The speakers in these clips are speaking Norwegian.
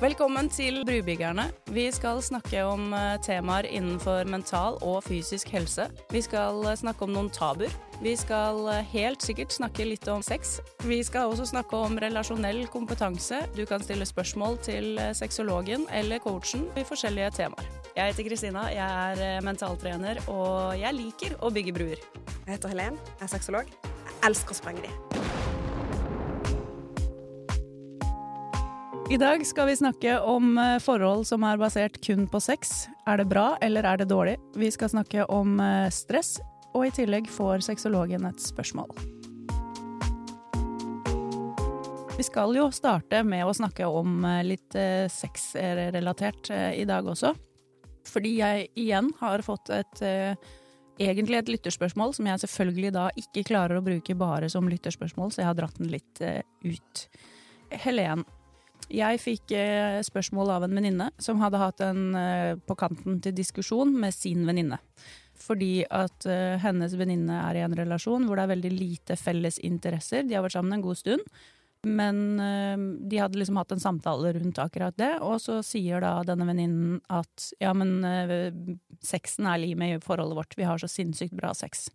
Velkommen til Brubyggerne. Vi skal snakke om eh, temaer innenfor mental og fysisk helse. Vi skal eh, snakke om noen tabuer. Vi skal eh, helt sikkert snakke litt om sex. Vi skal også snakke om relasjonell kompetanse. Du kan stille spørsmål til sexologen eller coachen i forskjellige temaer. Jeg heter Kristina, jeg er mentaltrener, og jeg liker å bygge bruer. Jeg heter Helen, jeg er sexolog. Jeg elsker å sprenge de. I dag skal vi snakke om eh, forhold som er basert kun på sex. Er det bra, eller er det dårlig? Vi skal snakke om eh, stress, og i tillegg får sexologen et spørsmål. Vi skal jo starte med å snakke om eh, litt sexrelatert i dag også. Fordi jeg igjen har fått et egentlig et lytterspørsmål som jeg selvfølgelig da ikke klarer å bruke bare som lytterspørsmål, så jeg har dratt den litt ut. Helen, jeg fikk eh, spørsmål av en venninne som hadde hatt en eh, på kanten til diskusjon med sin venninne. Fordi at eh, hennes venninne er i en relasjon hvor det er veldig lite felles interesser. De har vært sammen en god stund. Men de hadde liksom hatt en samtale rundt akkurat det, og så sier da denne venninnen at ja, men sexen er limet i forholdet vårt, vi har så sinnssykt bra sex.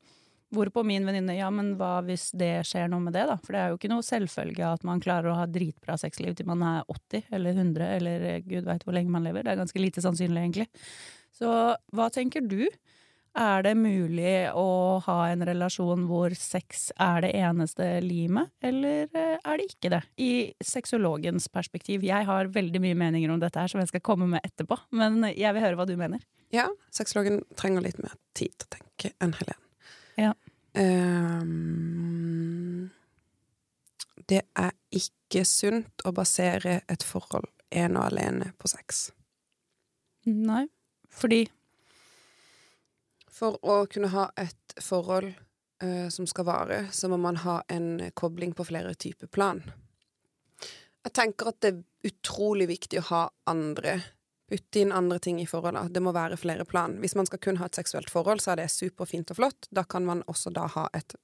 Hvorpå min venninne ja, men hva hvis det skjer noe med det, da? For det er jo ikke noe selvfølge at man klarer å ha dritbra sexliv til man er 80 eller 100 eller gud veit hvor lenge man lever. Det er ganske lite sannsynlig, egentlig. Så hva tenker du? Er det mulig å ha en relasjon hvor sex er det eneste limet, eller eh, er det ikke det? I sexologens perspektiv. Jeg har veldig mye meninger om dette her som jeg skal komme med etterpå, men jeg vil høre hva du mener. Ja, sexologen trenger litt mer tid til å tenke enn Helen. Ja. Um, det er ikke sunt å basere et forhold ene og alene på sex. Nei, fordi For å kunne ha et forhold uh, som skal vare, så må man ha en kobling på flere typer plan. Jeg tenker at det er utrolig viktig å ha andre putte inn andre ting i forholdet. Det må være flere plan. Hvis man skal kun ha et seksuelt forhold, så er det superfint og flott. Da kan man også da ha et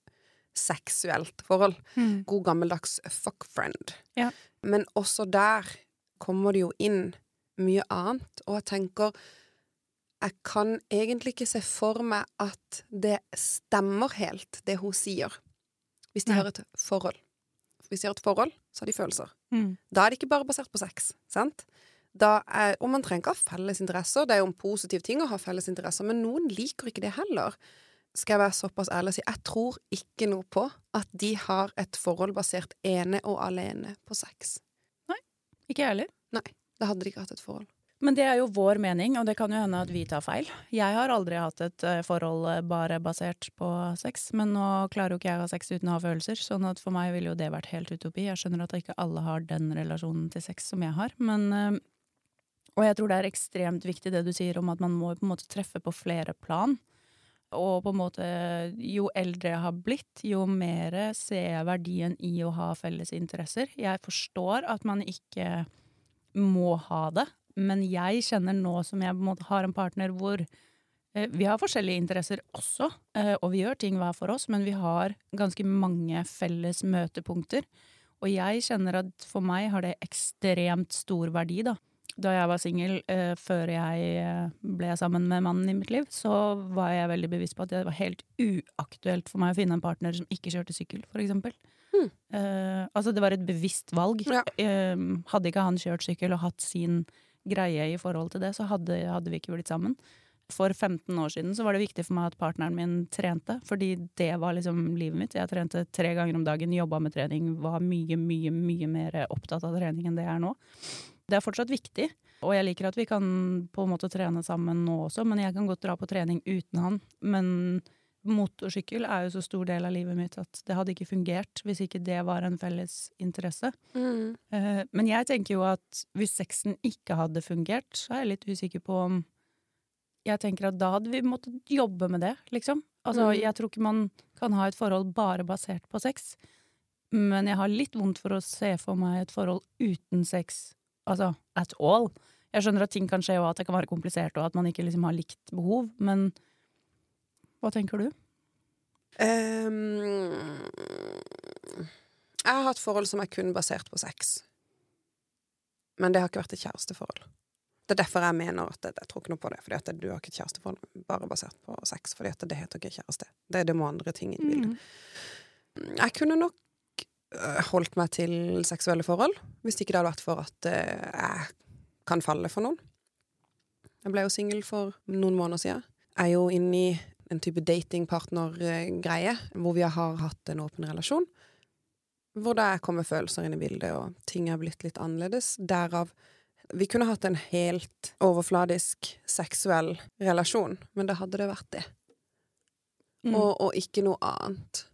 seksuelt forhold. Mm. God gammeldags fuck friend. Ja. Men også der kommer det jo inn mye annet, og jeg tenker jeg kan egentlig ikke se for meg at det stemmer helt, det hun sier, hvis de Nei. har et forhold. Hvis de har et forhold, så har de følelser. Mm. Da er det ikke bare basert på sex, sant? Er, og man trenger ikke ha felles interesser. Det er jo en positiv ting å ha felles interesser, men noen liker ikke det heller. Skal jeg være såpass ærlig og si jeg tror ikke noe på at de har et forhold basert ene og alene på sex. Nei. Ikke jeg heller. Nei. Da hadde de ikke hatt et forhold. Men det er jo vår mening, og det kan jo hende at vi tar feil. Jeg har aldri hatt et eh, forhold eh, bare basert på sex, men nå klarer jo ikke jeg å ha sex uten å ha følelser, sånn at for meg ville jo det vært helt utopi. Jeg skjønner at ikke alle har den relasjonen til sex som jeg har, men eh, og jeg tror det er ekstremt viktig det du sier om at man må på en måte treffe på flere plan. Og på en måte, jo eldre jeg har blitt, jo mer ser jeg verdien i å ha felles interesser. Jeg forstår at man ikke må ha det, men jeg kjenner nå som jeg på en måte har en partner hvor eh, vi har forskjellige interesser også, eh, og vi gjør ting hver for oss, men vi har ganske mange felles møtepunkter. Og jeg kjenner at for meg har det ekstremt stor verdi, da da jeg var singel, eh, før jeg eh, ble sammen med mannen i mitt liv, så var jeg veldig bevisst på at det var helt uaktuelt for meg å finne en partner som ikke kjørte sykkel, for eksempel. Hmm. Eh, altså, det var et bevisst valg. Ja. Eh, hadde ikke han kjørt sykkel og hatt sin greie i forhold til det, så hadde, hadde, vi ikke blitt sammen. For 15 år siden så var det viktig for meg at partneren min trente, fordi det var liksom livet mitt. Jeg trente tre ganger om dagen, jobba med trening, var mye, mye, mye mer opptatt av trening enn det jeg er nå. Det er fortsatt viktig, og jeg liker at vi kan på en måte trene sammen nå også, men jeg kan godt dra på trening uten han. Men motorsykkel er jo så stor del av livet mitt at det hadde ikke fungert hvis ikke det var en felles interesse. Mm. Uh, men jeg tenker jo at hvis sexen ikke hadde fungert, så er jeg litt usikker på om Jeg tenker at da hadde vi måttet jobbe med det, liksom. Altså, mm. jeg tror ikke man kan ha et forhold bare basert på sex. Men jeg har litt vondt for å se for meg et forhold uten sex altså at all. Jeg skjønner at ting kan skje, og at det kan være komplisert, og at man ikke liksom har likt behov, men hva tenker du? Um, jeg har hatt forhold som er kun basert på sex. Men det har ikke vært et kjæresteforhold. Det er derfor jeg mener at jeg, jeg tror ikke noe på det. Fordi at du har ikke et kjæresteforhold bare basert på sex. Fordi at det heter ikke kjæreste. Det, det må andre ting inn i bildet. Mm. Jeg kunne nok holdt meg til seksuelle forhold, hvis ikke det hadde vært for at øh, jeg kan falle for noen. Jeg ble jo singel for noen måneder siden. Jeg er jo inne i en type datingpartner-greie, hvor vi har hatt en åpen relasjon. Hvor det kommer følelser inn i bildet, og ting er blitt litt annerledes. Derav Vi kunne hatt en helt overfladisk seksuell relasjon, men da hadde det vært det. Mm. Og, og ikke noe annet.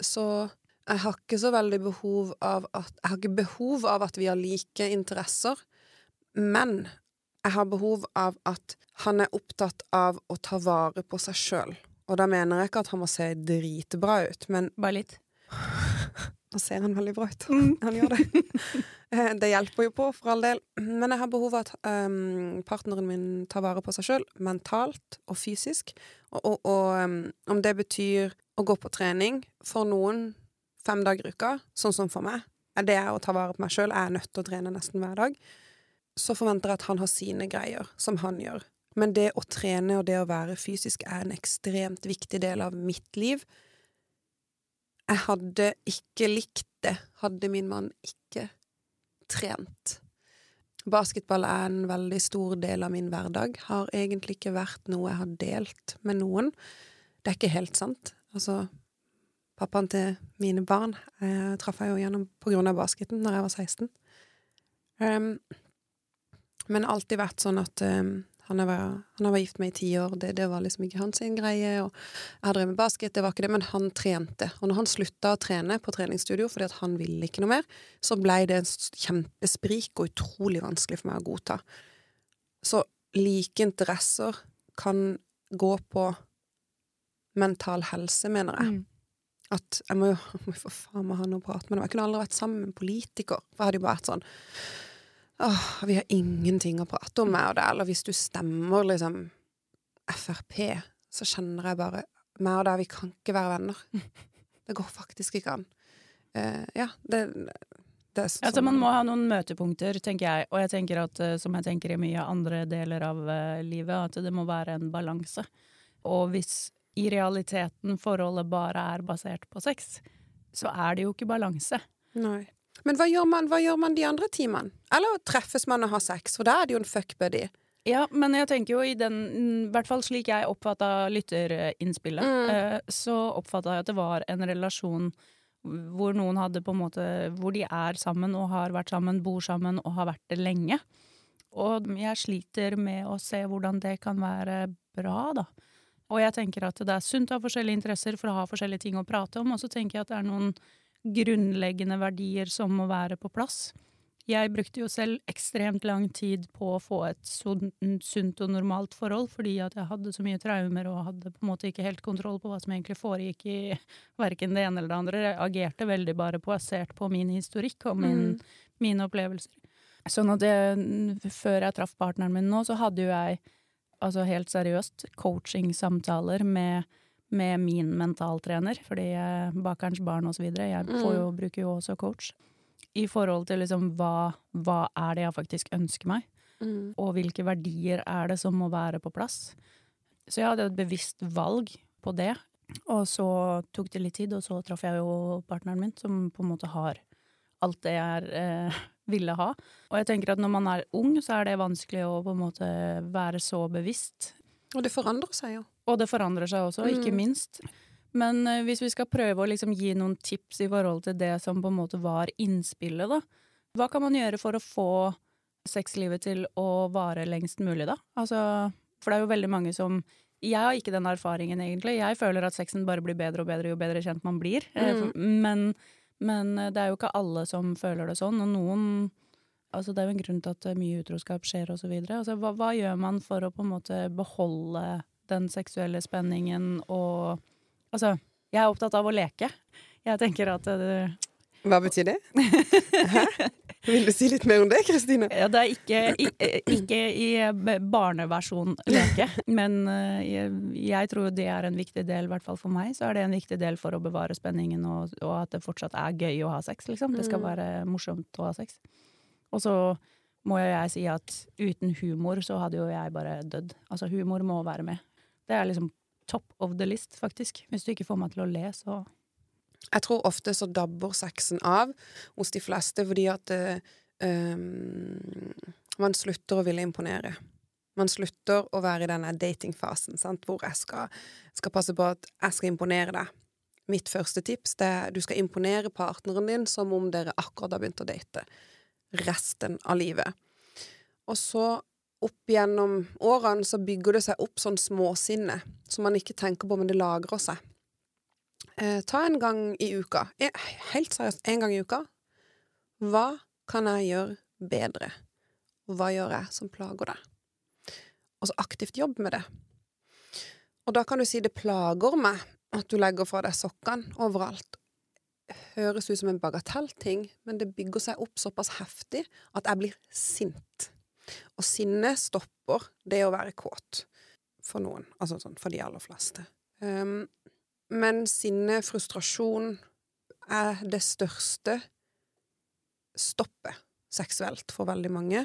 Så jeg har ikke så veldig behov av at Jeg har ikke behov av at vi har like interesser, men jeg har behov av at han er opptatt av å ta vare på seg sjøl. Og da mener jeg ikke at han må se dritbra ut, men Bare litt. nå ser han veldig bra ut. Mm. Han gjør det. Eh, det hjelper jo på, for all del. Men jeg har behov av at um, partneren min tar vare på seg sjøl, mentalt og fysisk. Og, og, og um, om det betyr å gå på trening for noen fem dager i uka, sånn som for meg, er det å ta vare på meg sjøl. Jeg er nødt til å trene nesten hver dag. Så forventer jeg at han har sine greier, som han gjør. Men det å trene og det å være fysisk er en ekstremt viktig del av mitt liv. Jeg hadde ikke likt det, hadde min mann ikke trent. Basketball er en veldig stor del av min hverdag. Har egentlig ikke vært noe jeg har delt med noen. Det er ikke helt sant. Altså, pappaen til mine barn eh, traff jeg jo gjennom på grunn av basketen da jeg var 16. Um, men alltid vært sånn at um, han, har vært, gift med i ti år, det, det var liksom ikke hans greie. Og jeg har drevet basket, det var ikke det, men han trente. Og når han slutta å trene på treningsstudio fordi at han ville ikke noe mer, så blei det en kjempesprik og utrolig vanskelig for meg å godta. Så like interesser kan gå på mental helse, mener jeg. Mm. At jeg må jo for faen meg ha noe å prate med dem. Jeg kunne aldri vært sammen med en politiker, for jeg hadde jo bare vært sånn Åh, vi har ingenting å prate om, meg og deg. Eller hvis du stemmer liksom Frp, så kjenner jeg bare Meg og deg, vi kan ikke være venner. Det går faktisk ikke an. Uh, ja, det, det er sånn Altså, man må ha noen møtepunkter, tenker jeg. Og jeg tenker at, eh, som jeg tenker i mye andre deler av eh, livet, at det må være en balanse. Og hvis i realiteten forholdet bare er basert på sex, så er det jo ikke balanse. Nei. Men hva gjør, man, hva gjør man de andre timene? Eller treffes man og har sex? For da er det jo en fuckbuddy. Ja, men jeg tenker jo i den, i hvert fall slik jeg oppfatta lytterinnspillet, Mm. eh, så oppfatta jeg at det var en relasjon hvor noen hadde på en måte Hvor de er sammen og har vært sammen, bor sammen og har vært det lenge. Og jeg sliter med å se hvordan det kan være bra, da. Og jeg tenker at det er sunt å ha forskjellige interesser for å ha forskjellige ting å prate om, og så tenker jeg at det er noen grunnleggende verdier som må være på plass. Jeg brukte jo selv ekstremt lang tid på å få et sunt, og normalt forhold, fordi at jeg hadde så mye traumer og hadde på en måte ikke helt kontroll på hva som egentlig foregikk i verken det ene eller det andre. Jeg agerte veldig bare basert på min historikk og min, mine opplevelser. Sånn at det, før jeg traff partneren min nå, så hadde jo jeg altså helt seriøst coaching-samtaler med, med min mentaltrener, fordi jeg, Bakerens barn videre, jeg får jo, bruker jo også coach i forhold til liksom hva, hva er det jeg faktisk ønsker meg, Mm. og hvilke verdier er det som må være på plass. Så jeg hadde et bevisst valg på det, og så tok det litt tid, og så traff jeg jo partneren min, som på en måte har alt det jeg eh, ville ha. Og jeg tenker at når man er ung, så er det vanskelig å på en måte være så bevisst. Og det forandrer seg jo. Og det forandrer seg også, ikke Mm. minst. Men eh, hvis vi skal prøve å liksom gi noen tips i forhold til det som på en måte var innspillet, da. Hva kan man gjøre for å få sexlivet til å vare lengst mulig, da? Altså, for det er jo veldig mange som Jeg har ikke den erfaringen, egentlig. Jeg føler at sexen bare blir bedre og bedre jo bedre kjent man blir. Eh, Mm. Men, men det er jo ikke alle som føler det sånn, og noen Altså, det er jo en grunn til at mye utroskap skjer, og så videre. Altså, hva, hva gjør man for å på en måte beholde den seksuelle spenningen og Altså, jeg er opptatt av å leke. Jeg tenker at det, Hva betyr det? Vil du si litt mer om det, Kristine? ja, det er ikke, ikke i barneversjon leke, men eh, jeg, jeg tror det er en viktig del, i hvert fall for meg, så er det en viktig del for å bevare spenningen og, og at det fortsatt er gøy å ha sex, liksom. Det skal Mm. være morsomt å ha sex. Og så må jo jeg si at uten humor så hadde jo jeg bare dødd. Altså, humor må være med. Det er liksom top of the list, faktisk. Hvis du ikke får meg til å le, så Jeg tror ofte så dabber sexen av hos de fleste fordi at um, man slutter å ville imponere. Man slutter å være i denne datingfasen, sant? hvor jeg skal, skal passe på at jeg skal imponere deg. Mitt første tips er du skal imponere partneren din som om dere akkurat har begynt å date. Resten av livet. Og så opp gjennom årene så bygger det seg opp sånn småsinne som man ikke tenker på, men det lagrer seg. Eh, ta en gang i uka. Helt seriøst, en gang i uka. Hva kan jeg gjøre bedre? Hva gjør jeg som plager deg? Og så aktivt jobb med det. Og da kan du si det plager meg at du legger fra deg sokkene overalt. Høres ut som en bagatellting, men det bygger seg opp såpass heftig at jeg blir sint. Og sinnet stopper det å være kåt. For noen. Altså sånn for de aller fleste. Um, men sinne, frustrasjon, er det største stoppet seksuelt for veldig mange.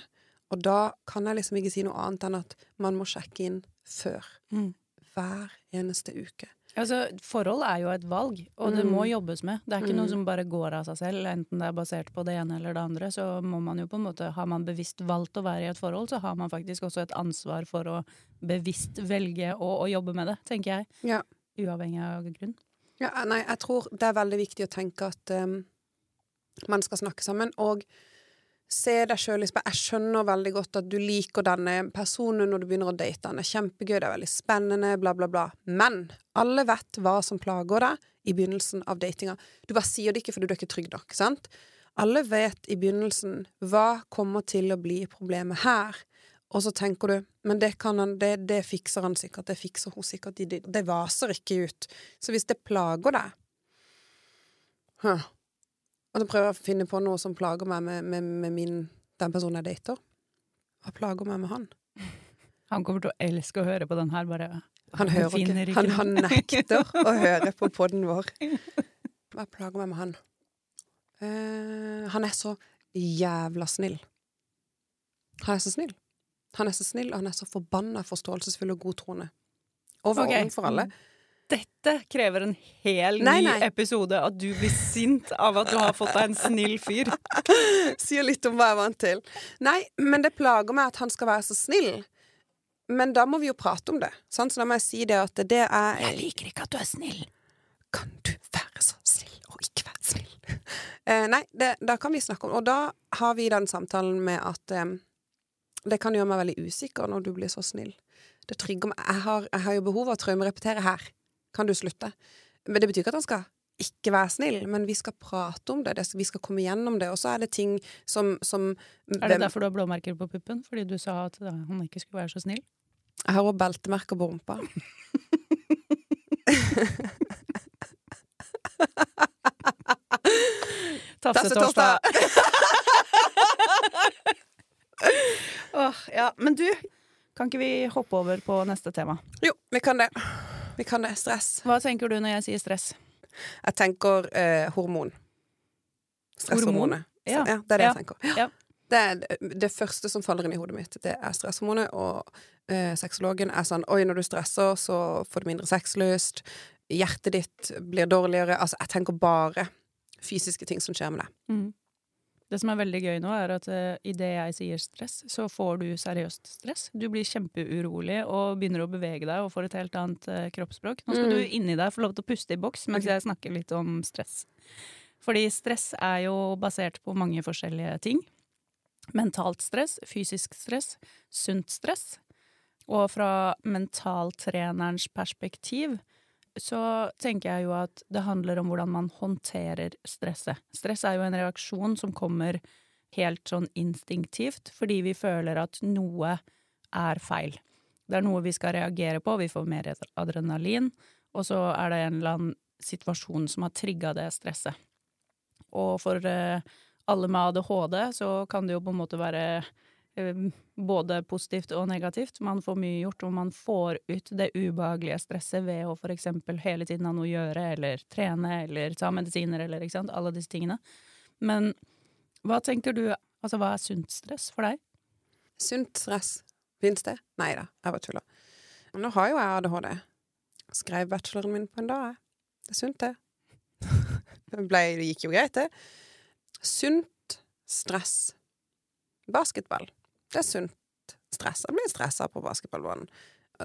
Og da kan jeg liksom ikke si noe annet enn at man må sjekke inn før. Mm. Hver eneste uke. Altså, Forhold er jo et valg, og det må mm. jobbes med. Det er ikke mm. noe som bare går av seg selv, enten det er basert på det ene eller det andre. Så må man jo på en måte, Har man bevisst valgt å være i et forhold, så har man faktisk også et ansvar for å bevisst velge å, å jobbe med det, tenker jeg. Ja. Uavhengig av grunn. Ja, nei, jeg tror det er veldig viktig å tenke at um, man skal snakke sammen. og se deg sjøl speil. Jeg skjønner veldig godt at du liker denne personen når du begynner å date. Den er kjempegøy, det er veldig spennende, bla, bla, bla. Men alle vet hva som plager deg i begynnelsen av datinga. Du bare sier det ikke fordi du er ikke trygg nok, sant? Alle vet i begynnelsen hva kommer til å bli problemet her. Og så tenker du men det, kan han, det, det fikser han sikkert, det fikser hun sikkert, det, det vaser ikke ut. Så hvis det plager deg huh, og så prøver jeg å finne på noe som plager meg med, med, med min, den personen jeg dater. Hva plager meg med han? Han kommer til å elske å høre på den her, bare. Han hører ikke. ikke. Han, han, nekter å høre på poden vår. Hva plager meg med han? Uh, han er så jævla snill. Han er så snill. Han er så snill, og han er så forbanna forståelsesfull og godtroende. Over okay. overfor alle. Dette krever en hel nei, ny nei. episode. At du blir sint av at du har fått deg en snill fyr. Sier litt om hva jeg er vant til. Nei, men det plager meg at han skal være så snill. Men da må vi jo prate om det. Sant? Så da må jeg si det at det er Jeg liker ikke at du er snill. Kan du være så snill og ikke være snill? eh, nei, det, da kan vi snakke om Og da har vi den samtalen med at eh, det kan gjøre meg veldig usikker når du blir så snill. Det trygger meg. Jeg har, jeg har jo behov for å traumerepetere her. Kan du slutte? Men det betyr ikke at han skal ikke være snill, men vi skal prate om det, vi skal komme gjennom det. Og så er det ting som, som Er det derfor du har blåmerker på puppen? Fordi du sa at han ikke skulle være så snill? Jeg har òg beltemerker på rumpa. Tafsetorsdag. Åh, ja. Men du, kan ikke vi hoppe over på neste tema? Jo, vi kan det. Vi kan det. Stress. Hva tenker du når jeg sier stress? Jeg tenker eh, hormon. Stresshormonet. Ja. ja. det er det ja. jeg tenker. Ja. Det, det første som faller inn i hodet mitt, det er stresshormonet. Og eh, sexologen er sånn Oi, når du stresser, så får du mindre sexlyst. Hjertet ditt blir dårligere. Altså, jeg tenker bare fysiske ting som skjer med deg. Mm. Det som er veldig gøy nå, er at uh, eh, idet jeg sier stress, så får du seriøst stress. Du blir kjempeurolig og begynner å bevege deg og får et helt annet uh, kroppsspråk. Nå skal mm. du inni deg få lov til å puste i boks mens okay. jeg snakker litt om stress. Fordi stress er jo basert på mange forskjellige ting. Mentalt stress, fysisk stress, sunt stress. Og fra mentaltrenerens perspektiv så tenker jeg jo at det handler om hvordan man håndterer stresset. Stress er jo en reaksjon som kommer helt sånn instinktivt, fordi vi føler at noe er feil. Det er noe vi skal reagere på, vi får mer adrenalin, og så er det en eller annen situasjon som har trigga det stresset. Og for eh, alle med ADHD så kan det jo på en måte være både positivt og negativt. Man får mye gjort, og man får ut det ubehagelige stresset ved å eksempel hele tiden ha noe å gjøre, eller trene, eller ta medisiner, eller ikke sant, alle disse tingene. Men hva tenker du, altså hva er sunt stress for deg? Sunt stress. Fins det? Nei da, jeg bare tuller. Nå har jo jeg ADHD. Skrev bacheloren min på en dag, jeg. Det er sunt, det. Det, det gikk jo greit, det. Sunt stress. Basketball. Det er sunt stress. Jeg ble stressa på basketballbanen.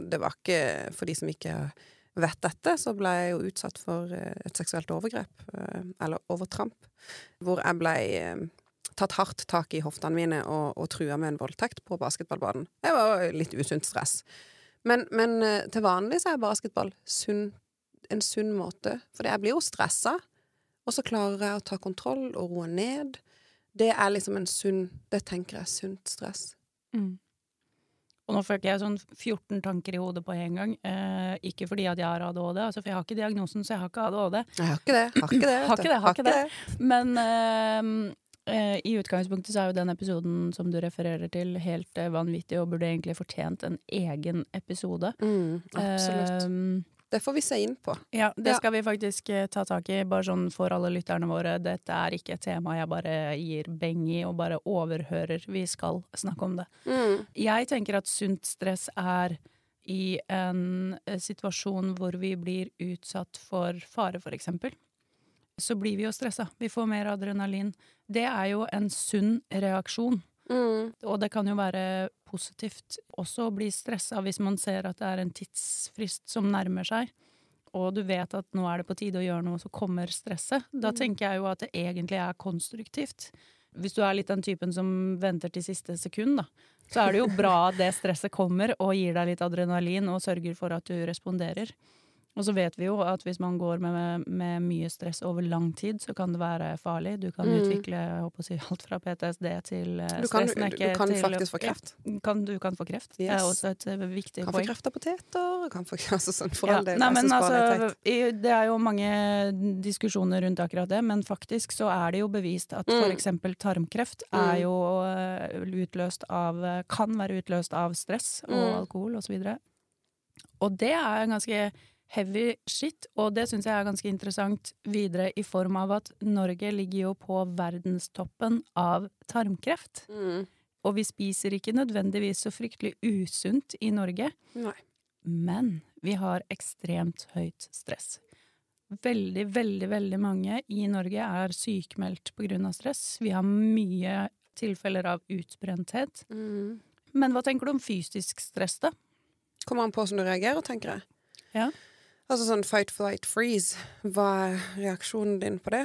Det var ikke For de som ikke vet dette, så ble jeg jo utsatt for eh, et seksuelt overgrep, eh, eller overtramp, hvor jeg ble eh, tatt hardt tak i hoftene mine og, og trua med en voldtekt på basketballbanen. Det var litt usunt stress. Men, men til vanlig så er basketball sunn, en sunn måte, for jeg blir jo stressa, og så klarer jeg å ta kontroll og roe ned. Det er liksom en sunn Det tenker jeg er sunt stress. Mm. Og nå fikk jeg sånn 14 tanker i hodet på en gang. Eh, ikke fordi at jeg har ADHD, altså, for jeg har ikke diagnosen, så jeg har ikke ADHD. Jeg har ikke det. Har ikke det. har ikke det, har ikke det. Men eh, eh, i utgangspunktet så er jo den episoden som du refererer til, helt eh, vanvittig og burde egentlig fortjent en egen episode. Mm, absolutt. Eh, det får vi se inn på. Ja, det skal vi faktisk eh, ta tak i, bare sånn for alle lytterne våre. Dette er ikke et tema jeg bare gir beng i og bare overhører. Vi skal snakke om det. Mm. Jeg tenker at sunt stress er i en eh, situasjon hvor vi blir utsatt for fare, for eksempel. Så blir vi jo stressa. Vi får mer adrenalin. Det er jo en sunn reaksjon. Mm. Og det kan jo være positivt også å bli stressa hvis man ser at det er en tidsfrist som nærmer seg, og du vet at nå er det på tide å gjøre noe, så kommer stresset. Da mm. tenker jeg jo at det egentlig er konstruktivt. Hvis du er litt den typen som venter til siste sekund, da, så er det jo bra at det stresset kommer og gir deg litt adrenalin og sørger for at du responderer. Og så vet vi jo at hvis man går med, med, mye stress over lang tid, så kan det være farlig. Du kan mm. utvikle si, alt fra PTSD til du kan, du, kan faktisk få kreft. Ja, kan, du kan få kreft. Yes. Det er også et uh, viktig kan poeng. Kan få kreft av poteter. Kan få, altså sånn for ja. all del. Nei, men altså, det er jo mange diskusjoner rundt akkurat det, men faktisk så er det jo bevist at mm. eksempel tarmkreft mm. er jo uh, utløst av Kan være utløst av stress og mm. alkohol og så. Og det er ganske heavy shit, og det syns jeg er ganske interessant videre i form av at Norge ligger jo på verdenstoppen av tarmkreft. Mm. Og vi spiser ikke nødvendigvis så fryktelig usunt i Norge. Nei. Men vi har ekstremt høyt stress. Veldig, veldig, veldig mange i Norge er sykmeldt av stress. Vi har mye tilfeller av utbrenthet. Mm. Men hva tenker du om fysisk stress, da? Kommer an på hvordan du reagerer, tenker jeg. Ja. Altså sånn fight, flight, freeze. Hva er reaksjonen din på det?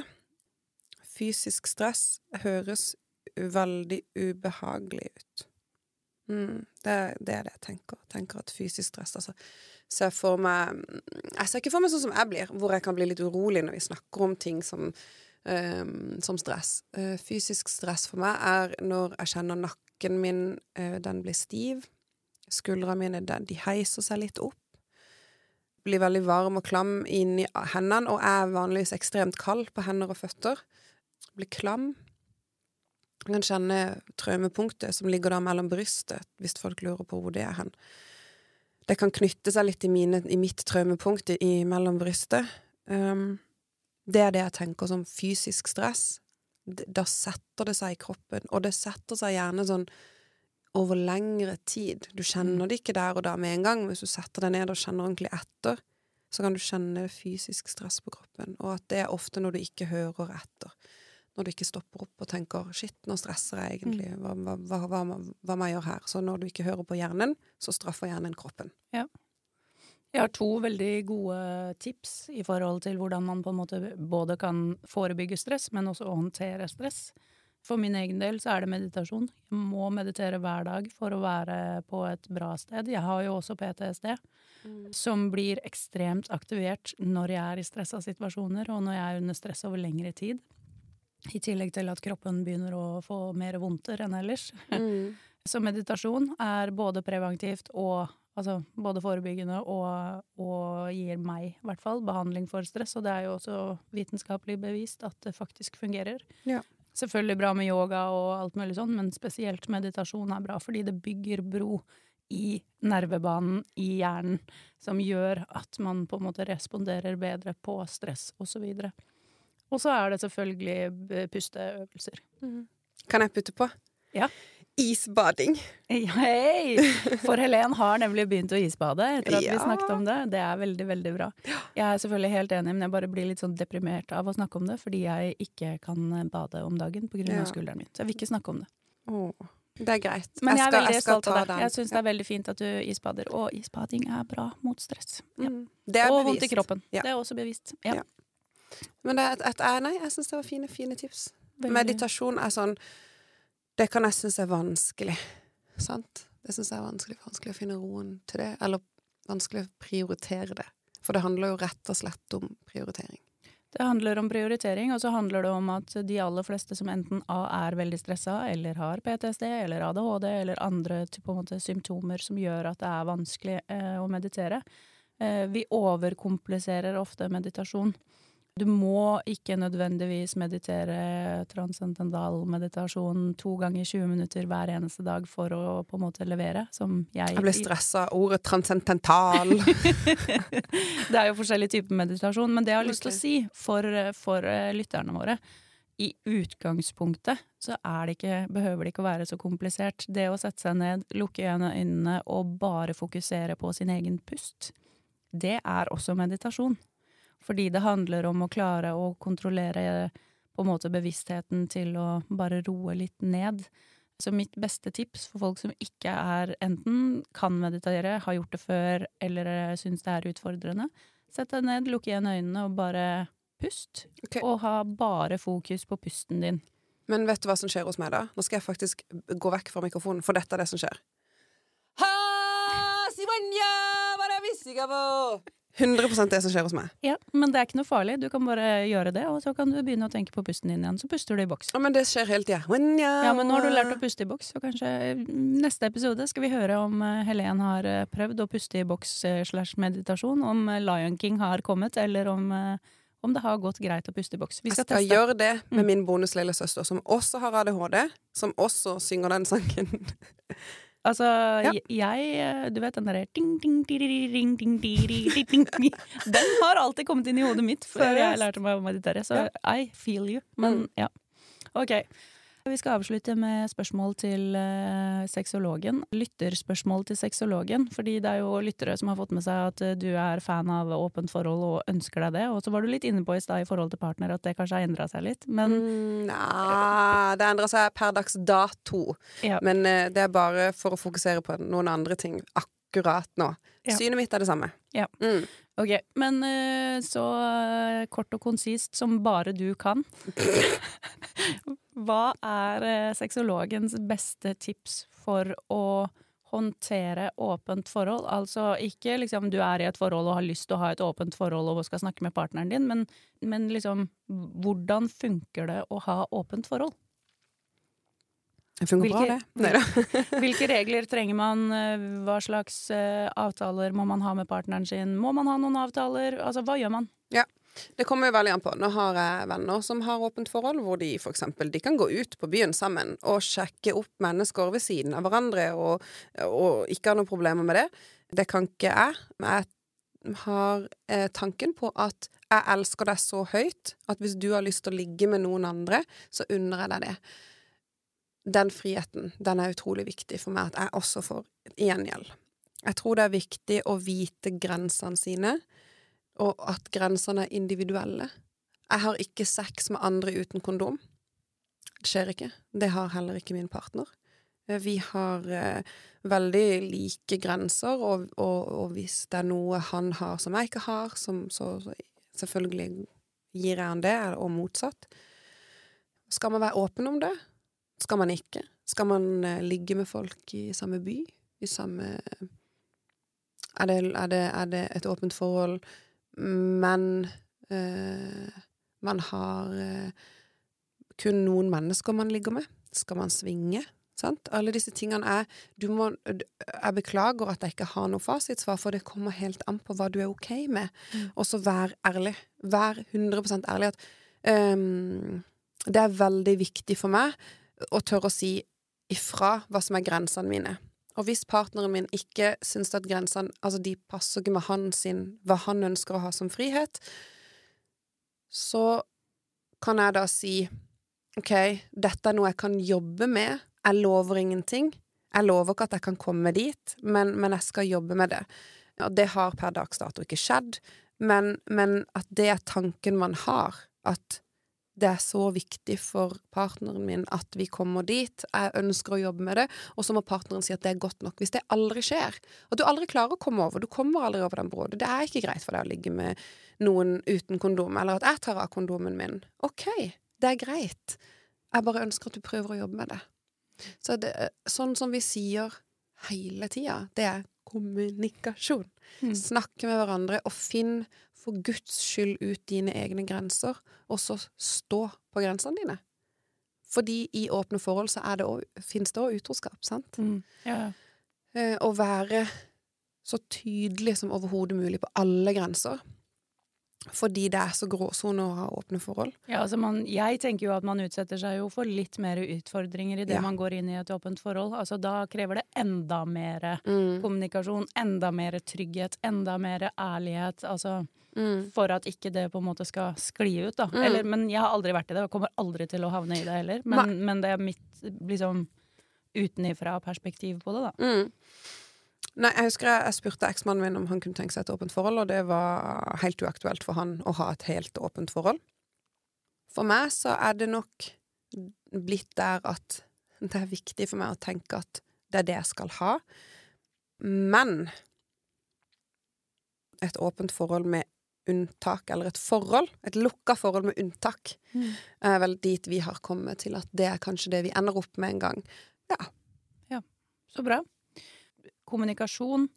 Fysisk stress høres veldig ubehagelig ut. Mm, det, det, er det jeg tenker. Tenker at fysisk stress altså ser for meg Jeg ser ikke for meg sånn som jeg blir, hvor jeg kan bli litt urolig når vi snakker om ting som, um, som stress. Uh, fysisk stress for meg er når jeg kjenner nakken min, uh, den blir stiv. Skuldrene mine de heiser seg litt opp blir veldig varm og klam inni hendene, og er vanligvis ekstremt kald på hender og føtter. Blir klam. Man kan kjenne traumepunktet som ligger der mellom brystet, hvis folk lurer på hvor det er hen. Det kan knytte seg litt i, mine, i mitt traumepunkt i mellom brystet. Um, det er det jeg tenker som fysisk stress. Da setter det seg i kroppen, og det setter seg gjerne sånn over lengre tid. Du kjenner det ikke der og da med en gang, men hvis du setter deg ned og kjenner ordentlig etter, så kan du kjenne fysisk stress på kroppen, og at det er ofte når du ikke hører etter. Når du ikke stopper opp og tenker 'shit, nå stresser jeg egentlig', hva, hva, hva, hva, hva må jeg gjøre her? Så når du ikke hører på hjernen, så straffer hjernen kroppen. Ja. Jeg har to veldig gode tips i forhold til hvordan man på en måte både kan forebygge stress, men også håndtere stress. For min egen del så er det meditasjon. Jeg må meditere hver dag for å være på et bra sted. Jeg har jo også PTSD, mm. som blir ekstremt aktivert når jeg er i stressa situasjoner, og når jeg er under stress over lengre tid. I tillegg til at kroppen begynner å få mer vondter enn ellers. Mm. Så meditasjon er både preventivt og Altså både forebyggende og, og gir meg, i hvert fall, behandling for stress. Og det er jo også vitenskapelig bevist at det faktisk fungerer. Ja. Selvfølgelig bra med yoga og alt mulig sånn, men spesielt meditasjon er bra fordi det bygger bro i nervebanen i hjernen, som gjør at man på en måte responderer bedre på stress osv. Og så er det selvfølgelig pusteøvelser. Mm. Kan jeg putte på? Ja. Isbading. Hei! For Helen har nemlig begynt å isbade etter at Ja. vi snakket om det. Det er veldig, veldig bra. Jeg er selvfølgelig helt enig, men jeg bare blir litt sånn deprimert av å snakke om det, fordi jeg ikke kan bade om dagen på grunn Ja. skulderen min. Så jeg vil ikke snakke om det. Oh, det er greit. Men jeg er skal- veldig skal stolt av det. den. Jeg syns det er veldig fint at du isbader, og isbading er bra mot stress. Ja. Mm. Det er Og vondt i kroppen. Det er også bevist. Men det er et, et, eh, nei, jeg syns det var fine, fine tips. Veldig- Meditasjon er sånn Det kan jeg synes er vanskelig. Sant? Det syns jeg er vanskelig. Vanskelig å finne roen til det. Eller vanskelig å prioritere det. For det handler jo rett og slett om prioritering. Det handler om prioritering, og så handler det om at de aller fleste som enten A er veldig stressa, eller har PTSD, eller ADHD, eller andre måte, symptomer som gjør at det er vanskelig eh, å meditere, eh, vi overkompliserer ofte meditasjon. Du må ikke nødvendigvis meditere transcendental meditasjon to ganger 20 minutter hver eneste dag for å på en måte levere, som jeg Jeg ble stressa av ordet transcendental. det er jo forskjellige typer meditasjon, men det jeg har lyst til å si for, for eh, lytterne våre i utgangspunktet så det ikke, behøver det ikke å være så komplisert. Det å sette seg ned, lukke igjen øynene og bare fokusere på sin egen pust, det er også meditasjon. Fordi det handler om å klare å kontrollere på en måte bevisstheten til å bare roe litt ned. Så mitt beste tips for folk som ikke er enten kan meditere, har gjort det før eller eh, syns det er utfordrende, sett deg ned, lukk igjen øynene og bare pust. Okay. Og ha bare fokus på pusten din. Men vet du hva som skjer hos meg da? Nå skal jeg faktisk gå vekk fra mikrofonen, for dette er det som skjer. Ha, Sivanya, hva er det vi på? 100% det som skjer hos meg. Ja, Men det er ikke noe farlig. Du kan bare gjøre det, og så kan du begynne å tenke på pusten din igjen. Så puster du i boks. Ja, men det skjer hele tida. Ja, men nå har du lært å puste i boks, så kanskje neste episode skal vi høre om eh, Helen har eh, prøvd å puste i boks eh, slash meditasjon, om Lion King har kommet, eller om, om det har gått greit å puste i boks. Vi Jeg skal skal teste. gjøre det med Mm. min bonuslille søster, som også har ADHD, som også synger den sangen. Altså, Ja. jeg- jeg Du vet den derre. Den har alltid kommet inn i hodet mitt før jeg lærte meg å meditere, så. I feel you. Men Mm. ja. OK. Vi skal avslutte med spørsmål til uh, sexologen. Lytterspørsmål til sexologen. Fordi det er jo lyttere som har fått med seg at eh, du er fan av åpent forhold og ønsker deg det. Og så var du litt inne på i stad i forhold til partner at det kanskje har endra seg litt. Men Mm, Nja Det endra seg per dags dato. ja. Men uh, det er bare for å fokusere på noen andre ting akkurat nå. Ja. Synet mitt er det samme. Ja. Mm. Ok, men eh, så eh, kort og konsist som bare du kan. Hva er eh, sexologens beste tips for å håndtere åpent forhold? Altså ikke liksom du er i et forhold og har lyst til å ha et åpent forhold og skal snakke med partneren din, men, men liksom hvordan funker det å ha åpent forhold? Det fungerer bra, det. Nei, Hvilke regler trenger man? eh, Hva slags eh, avtaler må man ha med partneren sin? Må man ha noen avtaler? Altså, hva gjør man? Det kommer jo veldig an på. Nå har jeg venner som har åpent forhold, hvor de for eksempel de kan gå ut på byen sammen og sjekke opp mennesker ved siden av hverandre, og, og ikke ha noen problemer med det. Det kan ikke jeg. Men jeg har eh, tanken på at jeg elsker deg så høyt at hvis du har lyst til å ligge med noen andre, så unner jeg deg det. Den friheten, den er utrolig viktig for meg at jeg også får gjengjeld. Jeg tror det er viktig å vite grensene sine og at grensene er individuelle. Jeg har ikke sex med andre uten kondom. Det skjer ikke. Det har heller ikke min partner. Vi har eh, veldig like grenser, og, og, og hvis det er noe han har som jeg ikke har, som, så, så selvfølgelig gir jeg han det, og motsatt. Skal man være åpen om det? Skal man ikke? Skal man eh, ligge med folk i samme by? I samme er det, er, det, er det et åpent forhold, men eh, man har eh, kun noen mennesker man ligger med? Skal man svinge? Sant? Alle disse tingene er du må, Jeg beklager at jeg ikke har noe fasitsvar, for det kommer helt an på hva du er OK med. Mm. Og så vær ærlig. Vær 100 ærlig. At, um, det er veldig viktig for meg å tør å si ifra hva som er grensene mine. Og hvis partneren min ikke syns at grensene Altså, de passer ikke med han sin, hva han ønsker å ha som frihet, så kan jeg da si OK, dette er noe jeg kan jobbe med. Jeg lover ingenting. Jeg lover ikke at jeg kan komme dit, men, men jeg skal jobbe med det. Og det har per dags dato ikke skjedd, men, men at det er tanken man har, at det er så viktig for partneren min at vi kommer dit, jeg ønsker å jobbe med det, og så må partneren si at det er godt nok. Hvis det aldri skjer, at du aldri klarer å komme over, du kommer aldri over den broa, det er ikke greit for deg å ligge med noen uten kondom, eller at jeg tar av kondomen min. OK, det er greit. Jeg bare ønsker at du prøver å jobbe med det. Så det, sånn som vi sier hele tida, det er kommunikasjon. Mm. Snakke med hverandre, og finn for Guds skyld ut dine egne grenser, og så stå på grensene dine. Fordi i åpne forhold så er det også, finnes det òg utroskap, sant? Mm. Ja. Eh, Å være så tydelig som overhodet mulig på alle grenser. Fordi det er så gråsone å ha åpne forhold. Ja, altså man, jeg tenker jo at man utsetter seg jo for litt mer utfordringer i det Ja. man går inn i et åpent forhold. Altså da krever det enda mer Mm. kommunikasjon, enda mer trygghet, enda mer ærlighet. Altså Mm. for at ikke det på en måte skal skli ut, da. Mm. Eller, men jeg har aldri vært i det, og kommer aldri til å havne i det heller. Men, men det er mitt liksom utenifra-perspektiv på det, da. Mm. Nei, jeg husker jeg, jeg spurte eksmannen min om han kunne tenke seg et åpent forhold, og det var helt uaktuelt for han å ha et helt åpent forhold. For meg så er det nok blitt der at det er viktig for meg å tenke at det er det jeg skal ha. Men et åpent forhold med unntak, eller et forhold, et lukka forhold med unntak, Mm. er vel dit vi har kommet til at det er kanskje det vi ender opp med en gang. ja, Så bra. Kommunikasjon,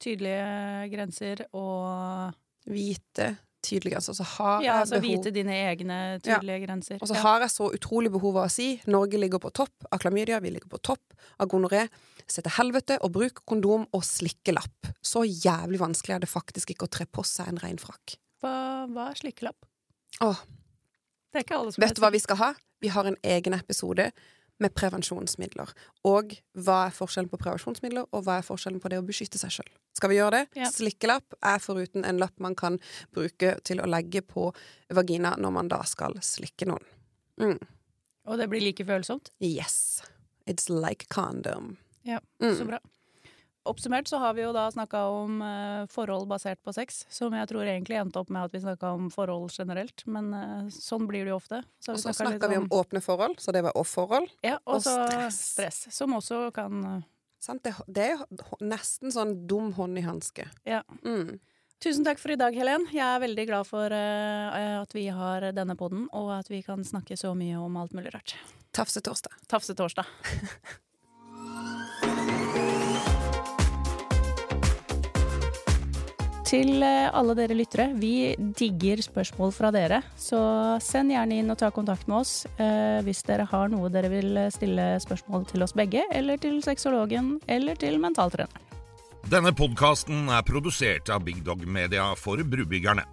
tydelige grenser og Vite tydelige grenser. Så har Ja, altså behov vite dine egne tydelige grenser. Og så Ja. har jeg så utrolig behov av å si Norge ligger på topp av klamydia, vi ligger på topp av gonoré. Se til helvete og bruk kondom og slikkelapp. Så jævlig vanskelig er det faktisk ikke å tre på seg en rein frakk. Hva, hva er slikkelapp? Åh, vet du hva vi skal ha? Vi har en egen episode med prevensjonsmidler. Og hva er forskjellen på prevensjonsmidler, og hva er forskjellen på det å beskytte seg sjøl? Skal vi gjøre det? Ja. Slikkelapp er foruten en lapp man kan bruke til å legge på vagina når man da skal slikke noen. Mm. Og det blir like følsomt? Yes. It's like condom. Ja, Mm. så bra. Oppsummert så har vi jo da snakka om eh, forhold basert på sex, som jeg tror egentlig endte opp med at vi snakka om forhold generelt, men eh, sånn blir det jo ofte. Så Og så snakket vi om åpne forhold, så det var off-forhold. ja, og og stress. stress. Som også kan eh, Sant? Det, det er nesten sånn dum hånd i hanske. Ja. Mm. Tusen takk for i dag, Helen. Jeg er veldig glad for uh, at vi har denne poden, og at vi kan snakke så mye om alt mulig rart. Tafsetorsdag. Tafsetorsdag. Til eh, alle dere lyttere, vi digger spørsmål fra dere, så send gjerne inn og ta kontakt med oss eh, hvis dere har noe dere vil stille spørsmål til oss begge, eller til sexologen, eller til mentaltreneren. Denne podkasten er produsert av Big Dog Media for brubyggerne.